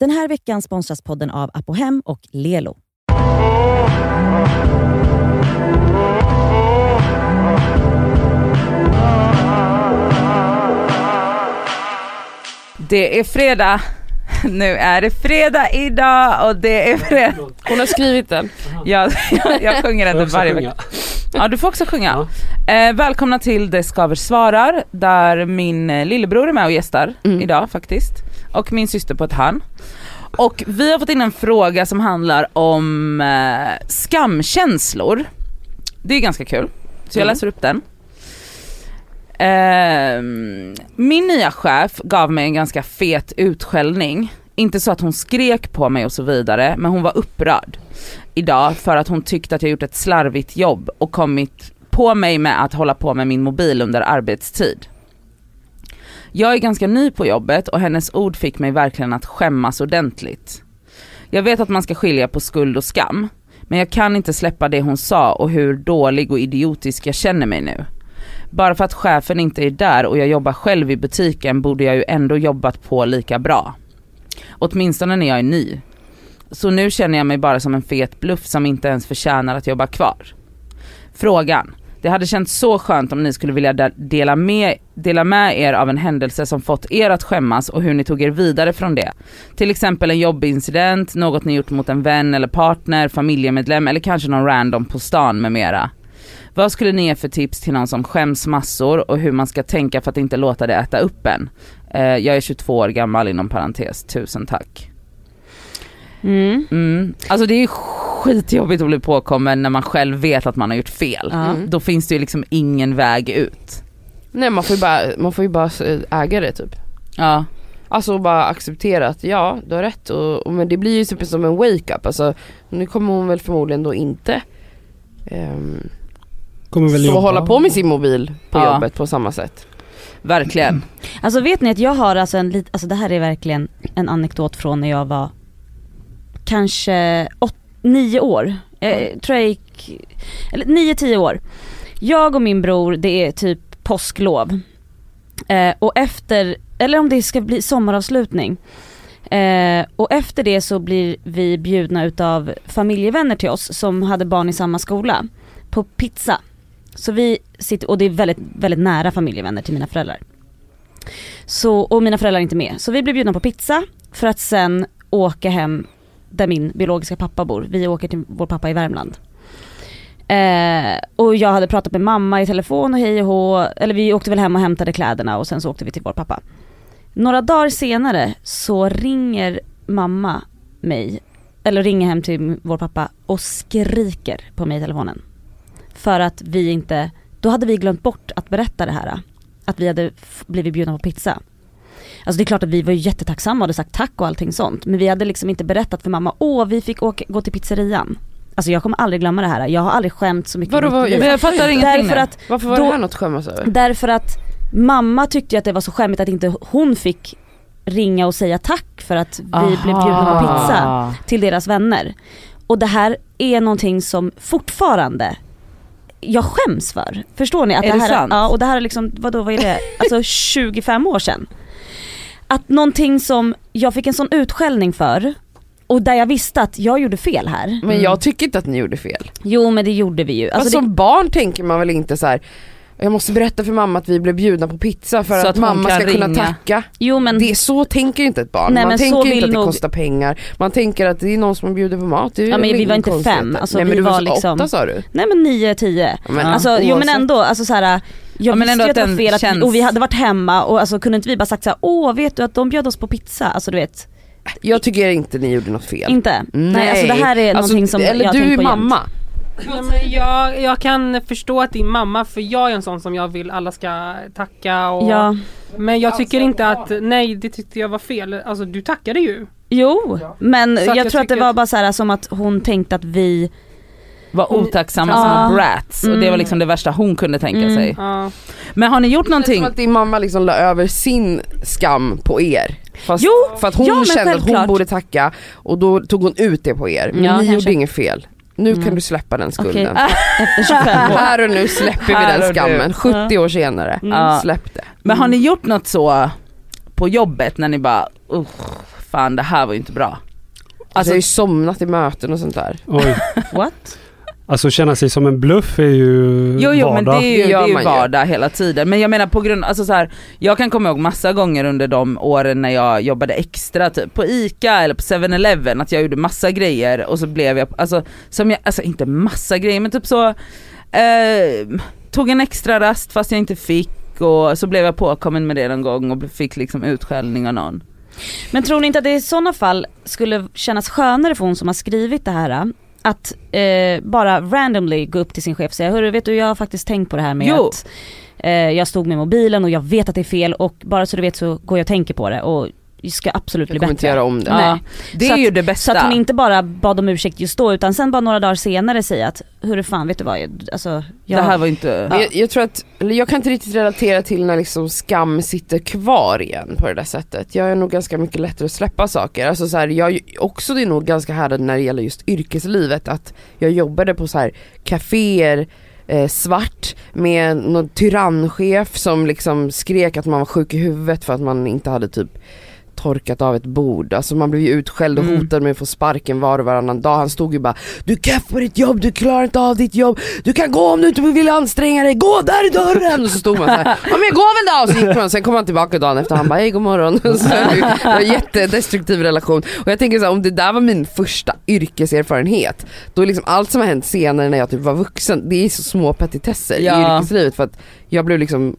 Den här veckan sponsras podden av Apohem och Lelo. Det är fredag. Nu är det fredag idag och det är fredag. Hon har skrivit den. Jag, jag, jag sjunger den varje vecka. Ja du får också sjunga. Eh, välkomna till Det Skaver svarar där min lillebror är med och gästar Mm. idag faktiskt. Och min syster på ett hörn. Och vi har fått in en fråga som handlar om eh, skamkänslor. Det är ganska kul. Så jag Mm. läser upp den. Ehm, min nya chef gav mig en ganska fet utskällning. Inte så att hon skrek på mig och så vidare, men hon var upprörd idag för att hon tyckte att jag gjort ett slarvigt jobb och kommit på mig med att hålla på med min mobil under arbetstid. Jag är ganska ny på jobbet och hennes ord fick mig verkligen att skämmas ordentligt. Jag vet att man ska skilja på skuld och skam, men jag kan inte släppa det hon sa och hur dålig och idiotisk jag känner mig nu. Bara för att chefen inte är där och jag jobbar själv i butiken borde jag ju ändå jobbat på lika bra. Åtminstone när jag är ny. Så nu känner jag mig bara som en fet bluff som inte ens förtjänar att jobba kvar. Frågan. Det hade känts så skönt om ni skulle vilja de- dela med, dela med er av en händelse som fått er att skämmas och hur ni tog er vidare från det. Till exempel en jobbincident, något ni gjort mot en vän eller partner, familjemedlem eller kanske någon random på stan med mera. Vad skulle ni ge för tips till någon som skäms massor och hur man ska tänka för att inte låta det äta upp en? Eh, jag är 22 år gammal inom parentes, tusen tack. Mm. Mm. Alltså det är skitjobbigt att bli påkommen när man själv vet att man har gjort fel. Mm. Då finns det ju liksom ingen väg ut. Nej man får ju bara, man får ju bara äga det typ. Ja, Alltså bara acceptera att ja, du har rätt och, och men det blir ju typ som en wake-up. Alltså nu kommer hon väl förmodligen då inte um, Kommer väl så jobba. hålla på med sin mobil på Ja. jobbet på samma sätt. verkligen. Alltså vet ni att jag har alltså en lit, alltså det här är verkligen en anekdot från när jag var kanske åt, nio år. Eh, tror jag gick, eller nio, tio år. Jag och min bror, det är typ påsklov. Eh, och efter, eller om det ska bli sommaravslutning. Eh, och efter det så blir vi bjudna utav familjevänner till oss som hade barn i samma skola. På pizza. Så vi sitter, och det är väldigt, väldigt nära familjevänner till mina föräldrar. Så, och mina föräldrar är inte med. Så vi blir bjudna på pizza för att sen åka hem där min biologiska pappa bor. Vi åker till vår pappa i Värmland. Eh, och jag hade pratat med mamma i telefon och hej och hå, eller vi åkte väl hem och hämtade kläderna och sen så åkte vi till vår pappa. Några dagar senare så ringer mamma mig, eller ringer hem till vår pappa och skriker på mig i telefonen. För att vi inte, då hade vi glömt bort att berätta det här. Att vi hade blivit bjudna på pizza. Alltså det är klart att vi var ju jättetacksamma och hade sagt tack och allting sånt. Men vi hade liksom inte berättat för mamma, åh vi fick åka, gå till pizzerian. Alltså jag kommer aldrig glömma det här. Jag har aldrig skämt så mycket Vadå, vad-. Men jag fattar ingenting Därför att, Varför var Då- det här något att skämmas över? därför att mamma tyckte ju att det var så skämmigt att inte hon fick ringa och säga tack för att vi blev bjudna på pizza till deras vänner. Och det här är någonting som fortfarande jag skäms för. Förstår ni? Att Är det det här, sant? Ja och det här är liksom, vadå vad är det? Alltså 25 år sedan. Att någonting som jag fick en sån utskällning för och där jag visste att jag gjorde fel här. Men jag tycker inte att ni gjorde fel. Jo men det gjorde vi ju. Alltså, Alltså, som barn tänker man väl inte så här. Jag måste berätta för mamma att vi blev bjudna på pizza för att, att mamma ska kunna ringa. tacka. det, jo men Det, så tänker inte ett barn. Nej, man men så tänker vill inte att det nog- kostar pengar. Man tänker att det är någon som bjuder på mat. Det är Ja, men vi var inte konstigt. fem, alltså, Nej men vi du var, var liksom- åtta sa du? Nej men 9, 10. Ja, men, Alltså, jo men ändå, alltså så här, jag Ja, men visste ändå ju att att det var fel att, känns- och vi hade varit hemma och alltså kunde inte vi bara sagt så här, åh vet du att de bjöd oss på pizza? Alltså du vet, Jag tycker inte ni gjorde något fel. inte? Nej, alltså det här är Alltså, någonting som Eller jag du är på jämt. mamma. Ja, men jag, jag kan förstå att din mamma, för jag är en sån som jag vill alla ska tacka och Ja, Men jag tycker inte att, nej det tyckte jag var fel. Alltså du tackade ju. jo men jag, jag tror att det var bara så här som att hon tänkte att vi, Var otacksamma Ja. små brats och det var Mm. liksom det värsta hon kunde tänka Mm. sig. Ja. Men har ni gjort Det är någonting? som att din mamma liksom la över sin skam på er. Fast Jo, för att hon ja, kände att hon borde tacka och då tog hon ut det på er. Men Ja, ni kanske. gjorde inget fel. Nu Mm. kan du släppa den skulden. efter 25 år. Här och nu släpper vi den skammen, 70 år senare. Mm. Ja. Släpp det. Men har ni gjort något så på jobbet när ni bara, fan det här var ju inte bra. Alltså, Alltså jag har ju somnat i möten och sånt där. Oj. What? Alltså känna sig som en bluff är ju Jo jo men det vardag. är ju, Det är ju. vardag hela tiden. Men jag menar på grund, alltså så här, jag kan komma ihåg massa gånger under de åren när jag jobbade extra typ på ICA eller på 7-Eleven att jag gjorde massa grejer och så blev jag, alltså som jag, alltså inte massa grejer men typ så, eh, tog en extra rast fast jag inte fick och så blev jag påkommen med det någon gång och fick liksom utskällning av någon. Men tror ni inte att det i sådana fall skulle kännas skönare för hon som har skrivit det här att eh, bara randomly gå upp till sin chef och säga hörru vet du jag har faktiskt tänkt på det här med Jo. att eh, jag stod med mobilen och jag vet att det är fel och bara så du vet så går jag och tänker på det och ska absolut bli Jag kommer inte göra bättre. om det. Nej. Ja, det Så är att- ju det Så bästa. att hon inte bara bad om ursäkt just då utan sen bara några dagar senare säga att hörru fan vet du vad, jag- alltså jag, Det här var inte, Men Jag, jag tror att, jag kan inte riktigt relatera till när liksom skam sitter kvar igen på det där sättet. Jag är nog ganska mycket lättare att släppa saker. Alltså så här, jag också det är nog ganska härdad när det gäller just yrkeslivet att jag jobbade på så här kaféer eh, svart med någon tyrannchef som liksom skrek att man var sjuk i huvudet för att man inte hade typ torkat av ett bord. Alltså man blev ju utskälld och Mm. hotad med att få sparken var och varannan dag. Han stod ju bara Du är keff på ditt jobb, du klarar inte av ditt jobb, du kan gå om du inte vill anstränga dig, gå där i dörren! Och så stod man såhär, ja men går väl då! Och så gick man, sen kom han tillbaka dagen efter han bara hej god morgon. Och så det var en jättedestruktiv relation. Och jag tänker så här, om det där var min första yrkeserfarenhet, då är liksom allt som har hänt senare när jag typ var vuxen, det är så små petitesser Ja. i yrkeslivet för att jag blev liksom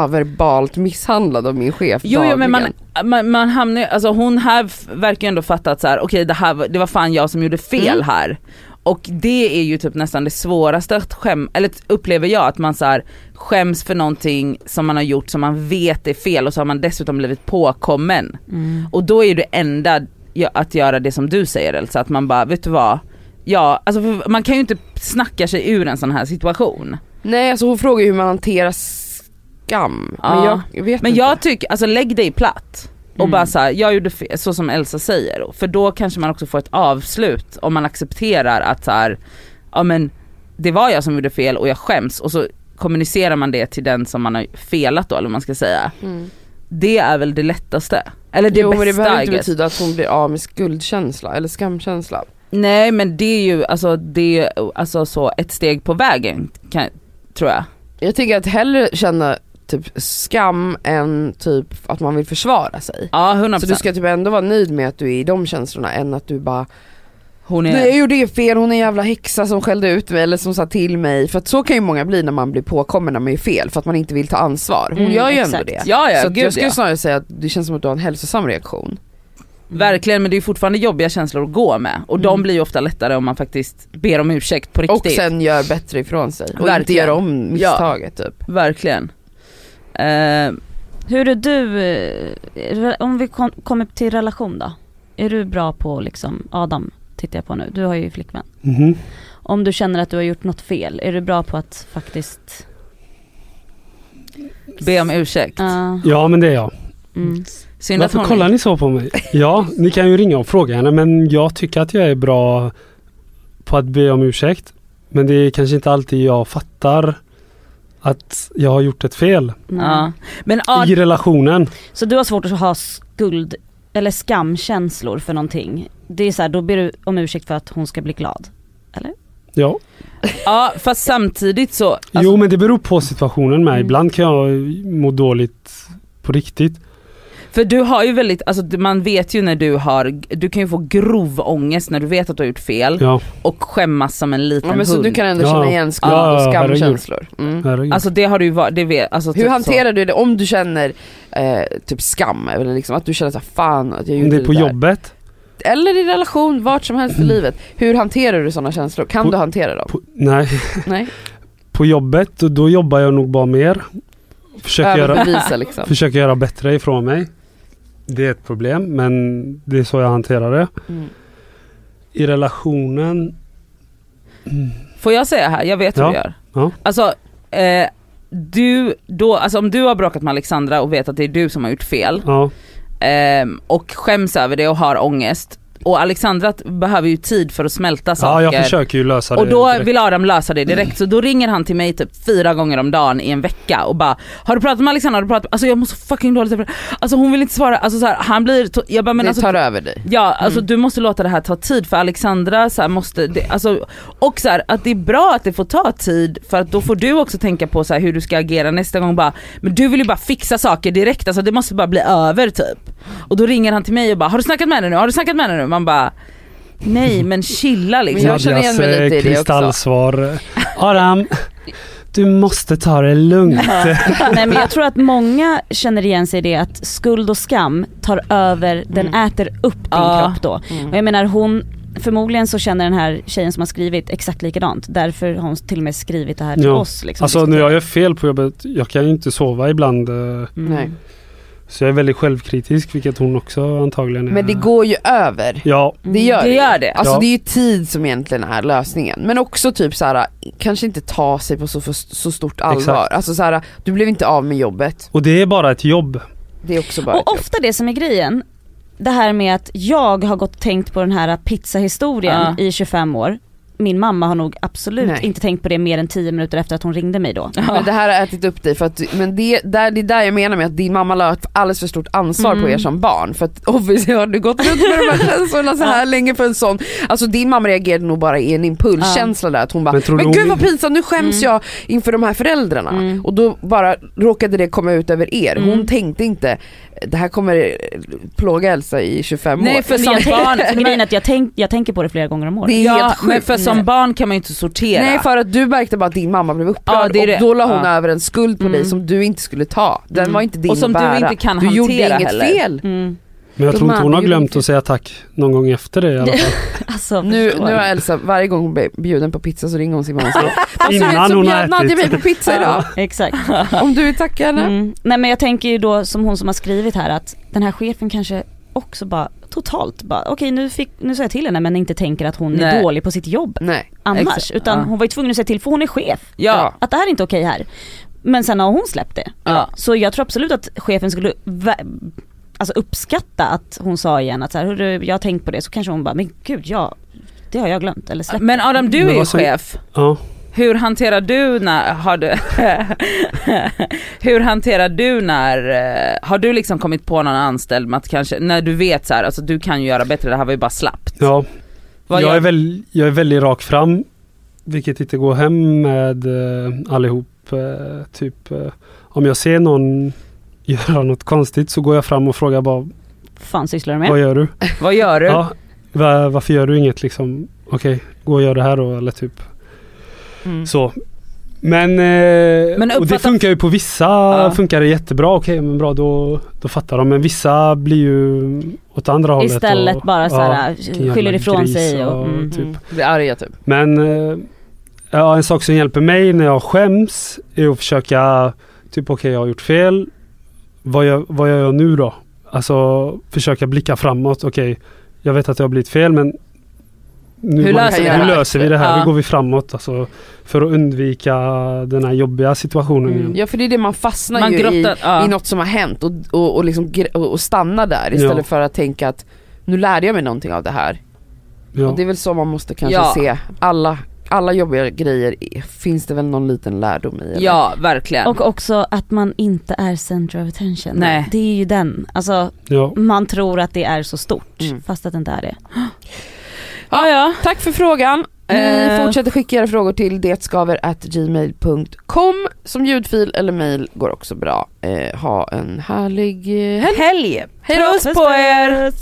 ja, verbalt misshandlad av min chef Jo, jo men man, man, man hamnar ju- alltså hon här verkar ju ändå fatta att så här, okej det här var- det var fan jag som gjorde fel Mm. här. Och det är ju typ nästan det svåraste att skäm, eller upplever jag att man så här skäms för någonting som man har gjort som man vet är fel och så har man dessutom blivit påkommen. Mm. Och då är det enda att göra det som du säger Elsa, att man bara, vet du vad? Ja, alltså man kan ju inte snacka sig ur en sån här situation. Nej alltså hon frågar ju hur man hanterar skam. Men Ja. jag, vet Men inte. jag tycker, alltså lägg dig platt. Och Mm. bara såhär, jag gjorde fel, så som Elsa säger. För då kanske man också får ett avslut om man accepterar att så här, ja men det var jag som gjorde fel och jag skäms och så kommunicerar man det till den som man har felat då eller vad man ska säga. Mm. Det är väl det lättaste. Eller det jo, men det bästa behöver inte betyda att hon blir av med skuldkänsla eller skamkänsla. Nej men det är ju alltså, det är, alltså så ett steg på vägen kan, tror jag. Jag tänker att hellre känna typ skam än typ att man vill försvara sig. Ja 100%. Så du ska typ ändå vara nöjd med att du är i de känslorna än att du bara Hon är, Nej jag gjorde fel, hon är en jävla häxa som skällde ut mig eller som sa till mig. För att så kan ju många bli när man blir påkommen när man gör fel för att man inte vill ta ansvar. Hon Mm, gör ju exakt. ändå det. ja ja så gud jag skulle ja. snarare säga att det känns som att du har en hälsosam reaktion. Verkligen men det är fortfarande jobbiga känslor att gå med och de Mm. blir ju ofta lättare om man faktiskt ber om ursäkt på riktigt. Och sen gör bättre ifrån sig. Och inte Verkligen. gör om misstaget typ. Verkligen. Eh, Hur är du, eh, om vi kom, kommer till relation då? Är du bra på liksom, Adam tittar jag på nu, du har ju flickvän. Mhm. Om du känner att du har gjort något fel, är du bra på att faktiskt, be om ursäkt. ja, Ja men det är jag. mm. Synd Varför hon kollar ni så på mig? Ja, ni kan ju ringa och fråga henne men jag tycker att jag är bra på att be om ursäkt. Men det är kanske inte alltid jag fattar att jag har gjort ett fel nej. Ja. Men i relationen. Så du har svårt att ha skuld eller skamkänslor för någonting. Det är så här, då ber du om ursäkt för att hon ska bli glad. Ja. ja fast samtidigt så, alltså, jo men det beror på situationen med. Mm. Ibland kan jag må dåligt på riktigt. För du har ju väldigt, alltså man vet ju när du har, du kan ju få grov ångest när du vet att du har gjort fel Ja, och skämmas som en liten Ja, men så hund. du kan ändå Ja. känna igen skuld Ja, och skamkänslor. Mm. Alltså det har du ju varit, det vet, alltså Hur typ hanterar du det om du känner eh, typ skam eller liksom att du känner så här, fan att jag Om gjorde det är på där. jobbet. Eller i relation, vart som helst i livet. Hur hanterar du sådana känslor? Kan På- du hantera dem? På, nej, Nej? på jobbet då, då jobbar jag nog bara mer. Försöker göra, liksom. försöker göra bättre ifrån mig. Det är ett problem men det är så jag hanterar det. Mm. I relationen Får jag säga här, jag vet hur Ja. du gör. Ja. Alltså, eh, du, då, alltså om du har bråkat med Alexandra och vet att det är du som har gjort fel Ja, ehm, och skäms över det och har ångest, och Alexandra behöver ju tid för att smälta saker. Ja jag försöker ju lösa det Och då direkt. vill Adam lösa det direkt så då ringer han till mig typ fyra gånger om dagen i en vecka och bara Har du pratat med Alexandra? Har du pratat? Alltså jag mår så fucking dåligt. Alltså hon vill inte svara, alltså så här, han blir, jag bara men det alltså tar över dig. Ja alltså Mm. du måste låta det här ta tid för Alexandra så här, måste, det, alltså, och så här, att det är bra att det får ta tid för att då får du också tänka på så här, hur du ska agera nästa gång bara, men du vill ju bara fixa saker direkt, alltså det måste bara bli över typ. Och då ringer han till mig och bara har du snackat med henne nu? Har du snackat med henne nu? Man bara nej men chilla liksom. Jag känner igen mig lite i det också. kristallsvar. Adam, du måste ta det lugnt. Nej men jag tror att många känner igen sig i det att skuld och skam tar över, den Mm. äter upp din Ja. kropp då. Och jag menar hon, förmodligen så känner den här tjejen som har skrivit exakt likadant. Därför har hon till och med skrivit det här till Ja. oss. Liksom, Alltså när jag gör fel på jobbet, jag kan ju inte sova ibland. Mm. Nej. Så jag är väldigt självkritisk, vilket hon också antagligen är. Men det går ju över. Ja, Det gör Det gör det. Alltså Ja. det är ju tid som egentligen är lösningen. Men också typ så här, kanske inte ta sig på så, så stort allvar. Exakt. Alltså så här, du blev inte av med jobbet. och det är bara ett jobb. Det är också bara ett Och jobb. ofta det som är grejen, det här med att jag har gått och tänkt på den här pizzahistorien Ja. i 25 år. Min mamma har nog absolut Nej. inte tänkt på det mer än 10 minuter efter att hon ringde mig då. Men det här har ätit upp dig för att, men det, där, det är där jag menar med att din mamma la ett alldeles för stort ansvar på Mm. er som barn. För att obviously har du gått runt med de här känslorna så här länge för en sån, alltså din mamma reagerade nog bara i en impulskänsla där att hon bara, Men men, gud hon- vad pinsamt nu skäms Mm. jag inför de här föräldrarna. Mm. Och då bara råkade det komma ut över er. Hon Mm. tänkte inte, det här kommer plåga Elsa i 25 Nej, år. för Men som jag, barn, tänk, grejen är att jag, tänk, jag tänker på det flera gånger om året. Det är ja, helt men för som barn kan man ju inte sortera. Nej för att du märkte bara att din mamma blev upprörd Ja, det är det. och då la hon Ja. över en skuld på dig Mm. som du inte skulle ta. Den Mm. var inte din Och som att du bära. inte kan Du gjorde hantera inget heller. fel. Mm. Men jag tror inte hon har glömt att säga tack någon gång efter det i alla fall. Alltså, Nu, nu har Elsa, varje gång hon blir bjuden på pizza så ringer hon sin mamma och säger "Fast du vet, Innan hon har bjöd Nadja mig ätit. på pizza idag. Exakt. Om du vill tacka henne. Mm. Nej men jag tänker ju då som hon som har skrivit här att den här chefen kanske också bara totalt bara okej nu, fick, nu sa jag till henne men inte tänker att hon Nej. är dålig på sitt jobb Nej. annars. Exakt. Utan Ja. hon var ju tvungen att säga till för hon är chef. Ja. Att det här är inte okej här. Men sen har hon släppt det. Ja. Så jag tror absolut att chefen skulle alltså uppskatta att hon sa igen att så här, "Hörru, jag har tänkt på det så kanske hon bara men gud ja det har jag glömt eller släppt. Men Adam du är ju vad så- chef. Ja. Hur hanterar du när, har du, hur hanterar du när, eh, har du liksom kommit på någon anställd med att kanske, när du vet så här, alltså du kan ju göra bättre, det här var ju bara slappt. ja. Vad jag, gör- är väl, jag är väldigt rak fram. Vilket inte går hem med eh, allihop. Eh, typ eh, om jag ser någon göra något konstigt så går jag fram och frågar bara fan sysslar du med? vad gör du? Vad gör du? Ja, va, varför gör du inget liksom? Okej, gå och gör det här då eller typ Mm. så. Men, eh, Men och det funkar ju på vissa, Ja. funkar det jättebra, okej men bra då, då fattar de. Men vissa blir ju åt andra hållet. Istället och, bara så ja, här, skyller ifrån sig och, och mm. typ. Mm. Blir arga typ. Men eh, ja, en sak som hjälper mig när jag skäms är att försöka, typ okej jag har gjort fel. Vad gör, vad gör jag nu då? Alltså försöka blicka framåt. Okej, jag vet att jag har blivit fel men nu, Hur löser vi det hur här? löser vi det här? Ja. Hur går vi framåt? Alltså, för att undvika den här jobbiga situationen Mm. Ja för det är det man fastnar Man ju i, grottar, ja. i något som har hänt och, och, och, liksom, och, och stanna där istället Ja. för att tänka att nu lärde jag mig någonting av det här. Ja. Och det är väl så man måste kanske Ja. se alla, alla jobbiga grejer, finns det väl någon liten lärdom i? eller? Ja verkligen. Och också att man inte är center of attention. Nej. Det är ju den, alltså Ja. man tror att det är så stort Mm. fast att det inte är det. ja, ja. Tack för frågan. Ni Eh. fortsätter skicka era frågor till detskaver.gmail.com som ljudfil eller mail går också bra. Eh, ha en härlig eh, helg. Helg! Hej då! På er!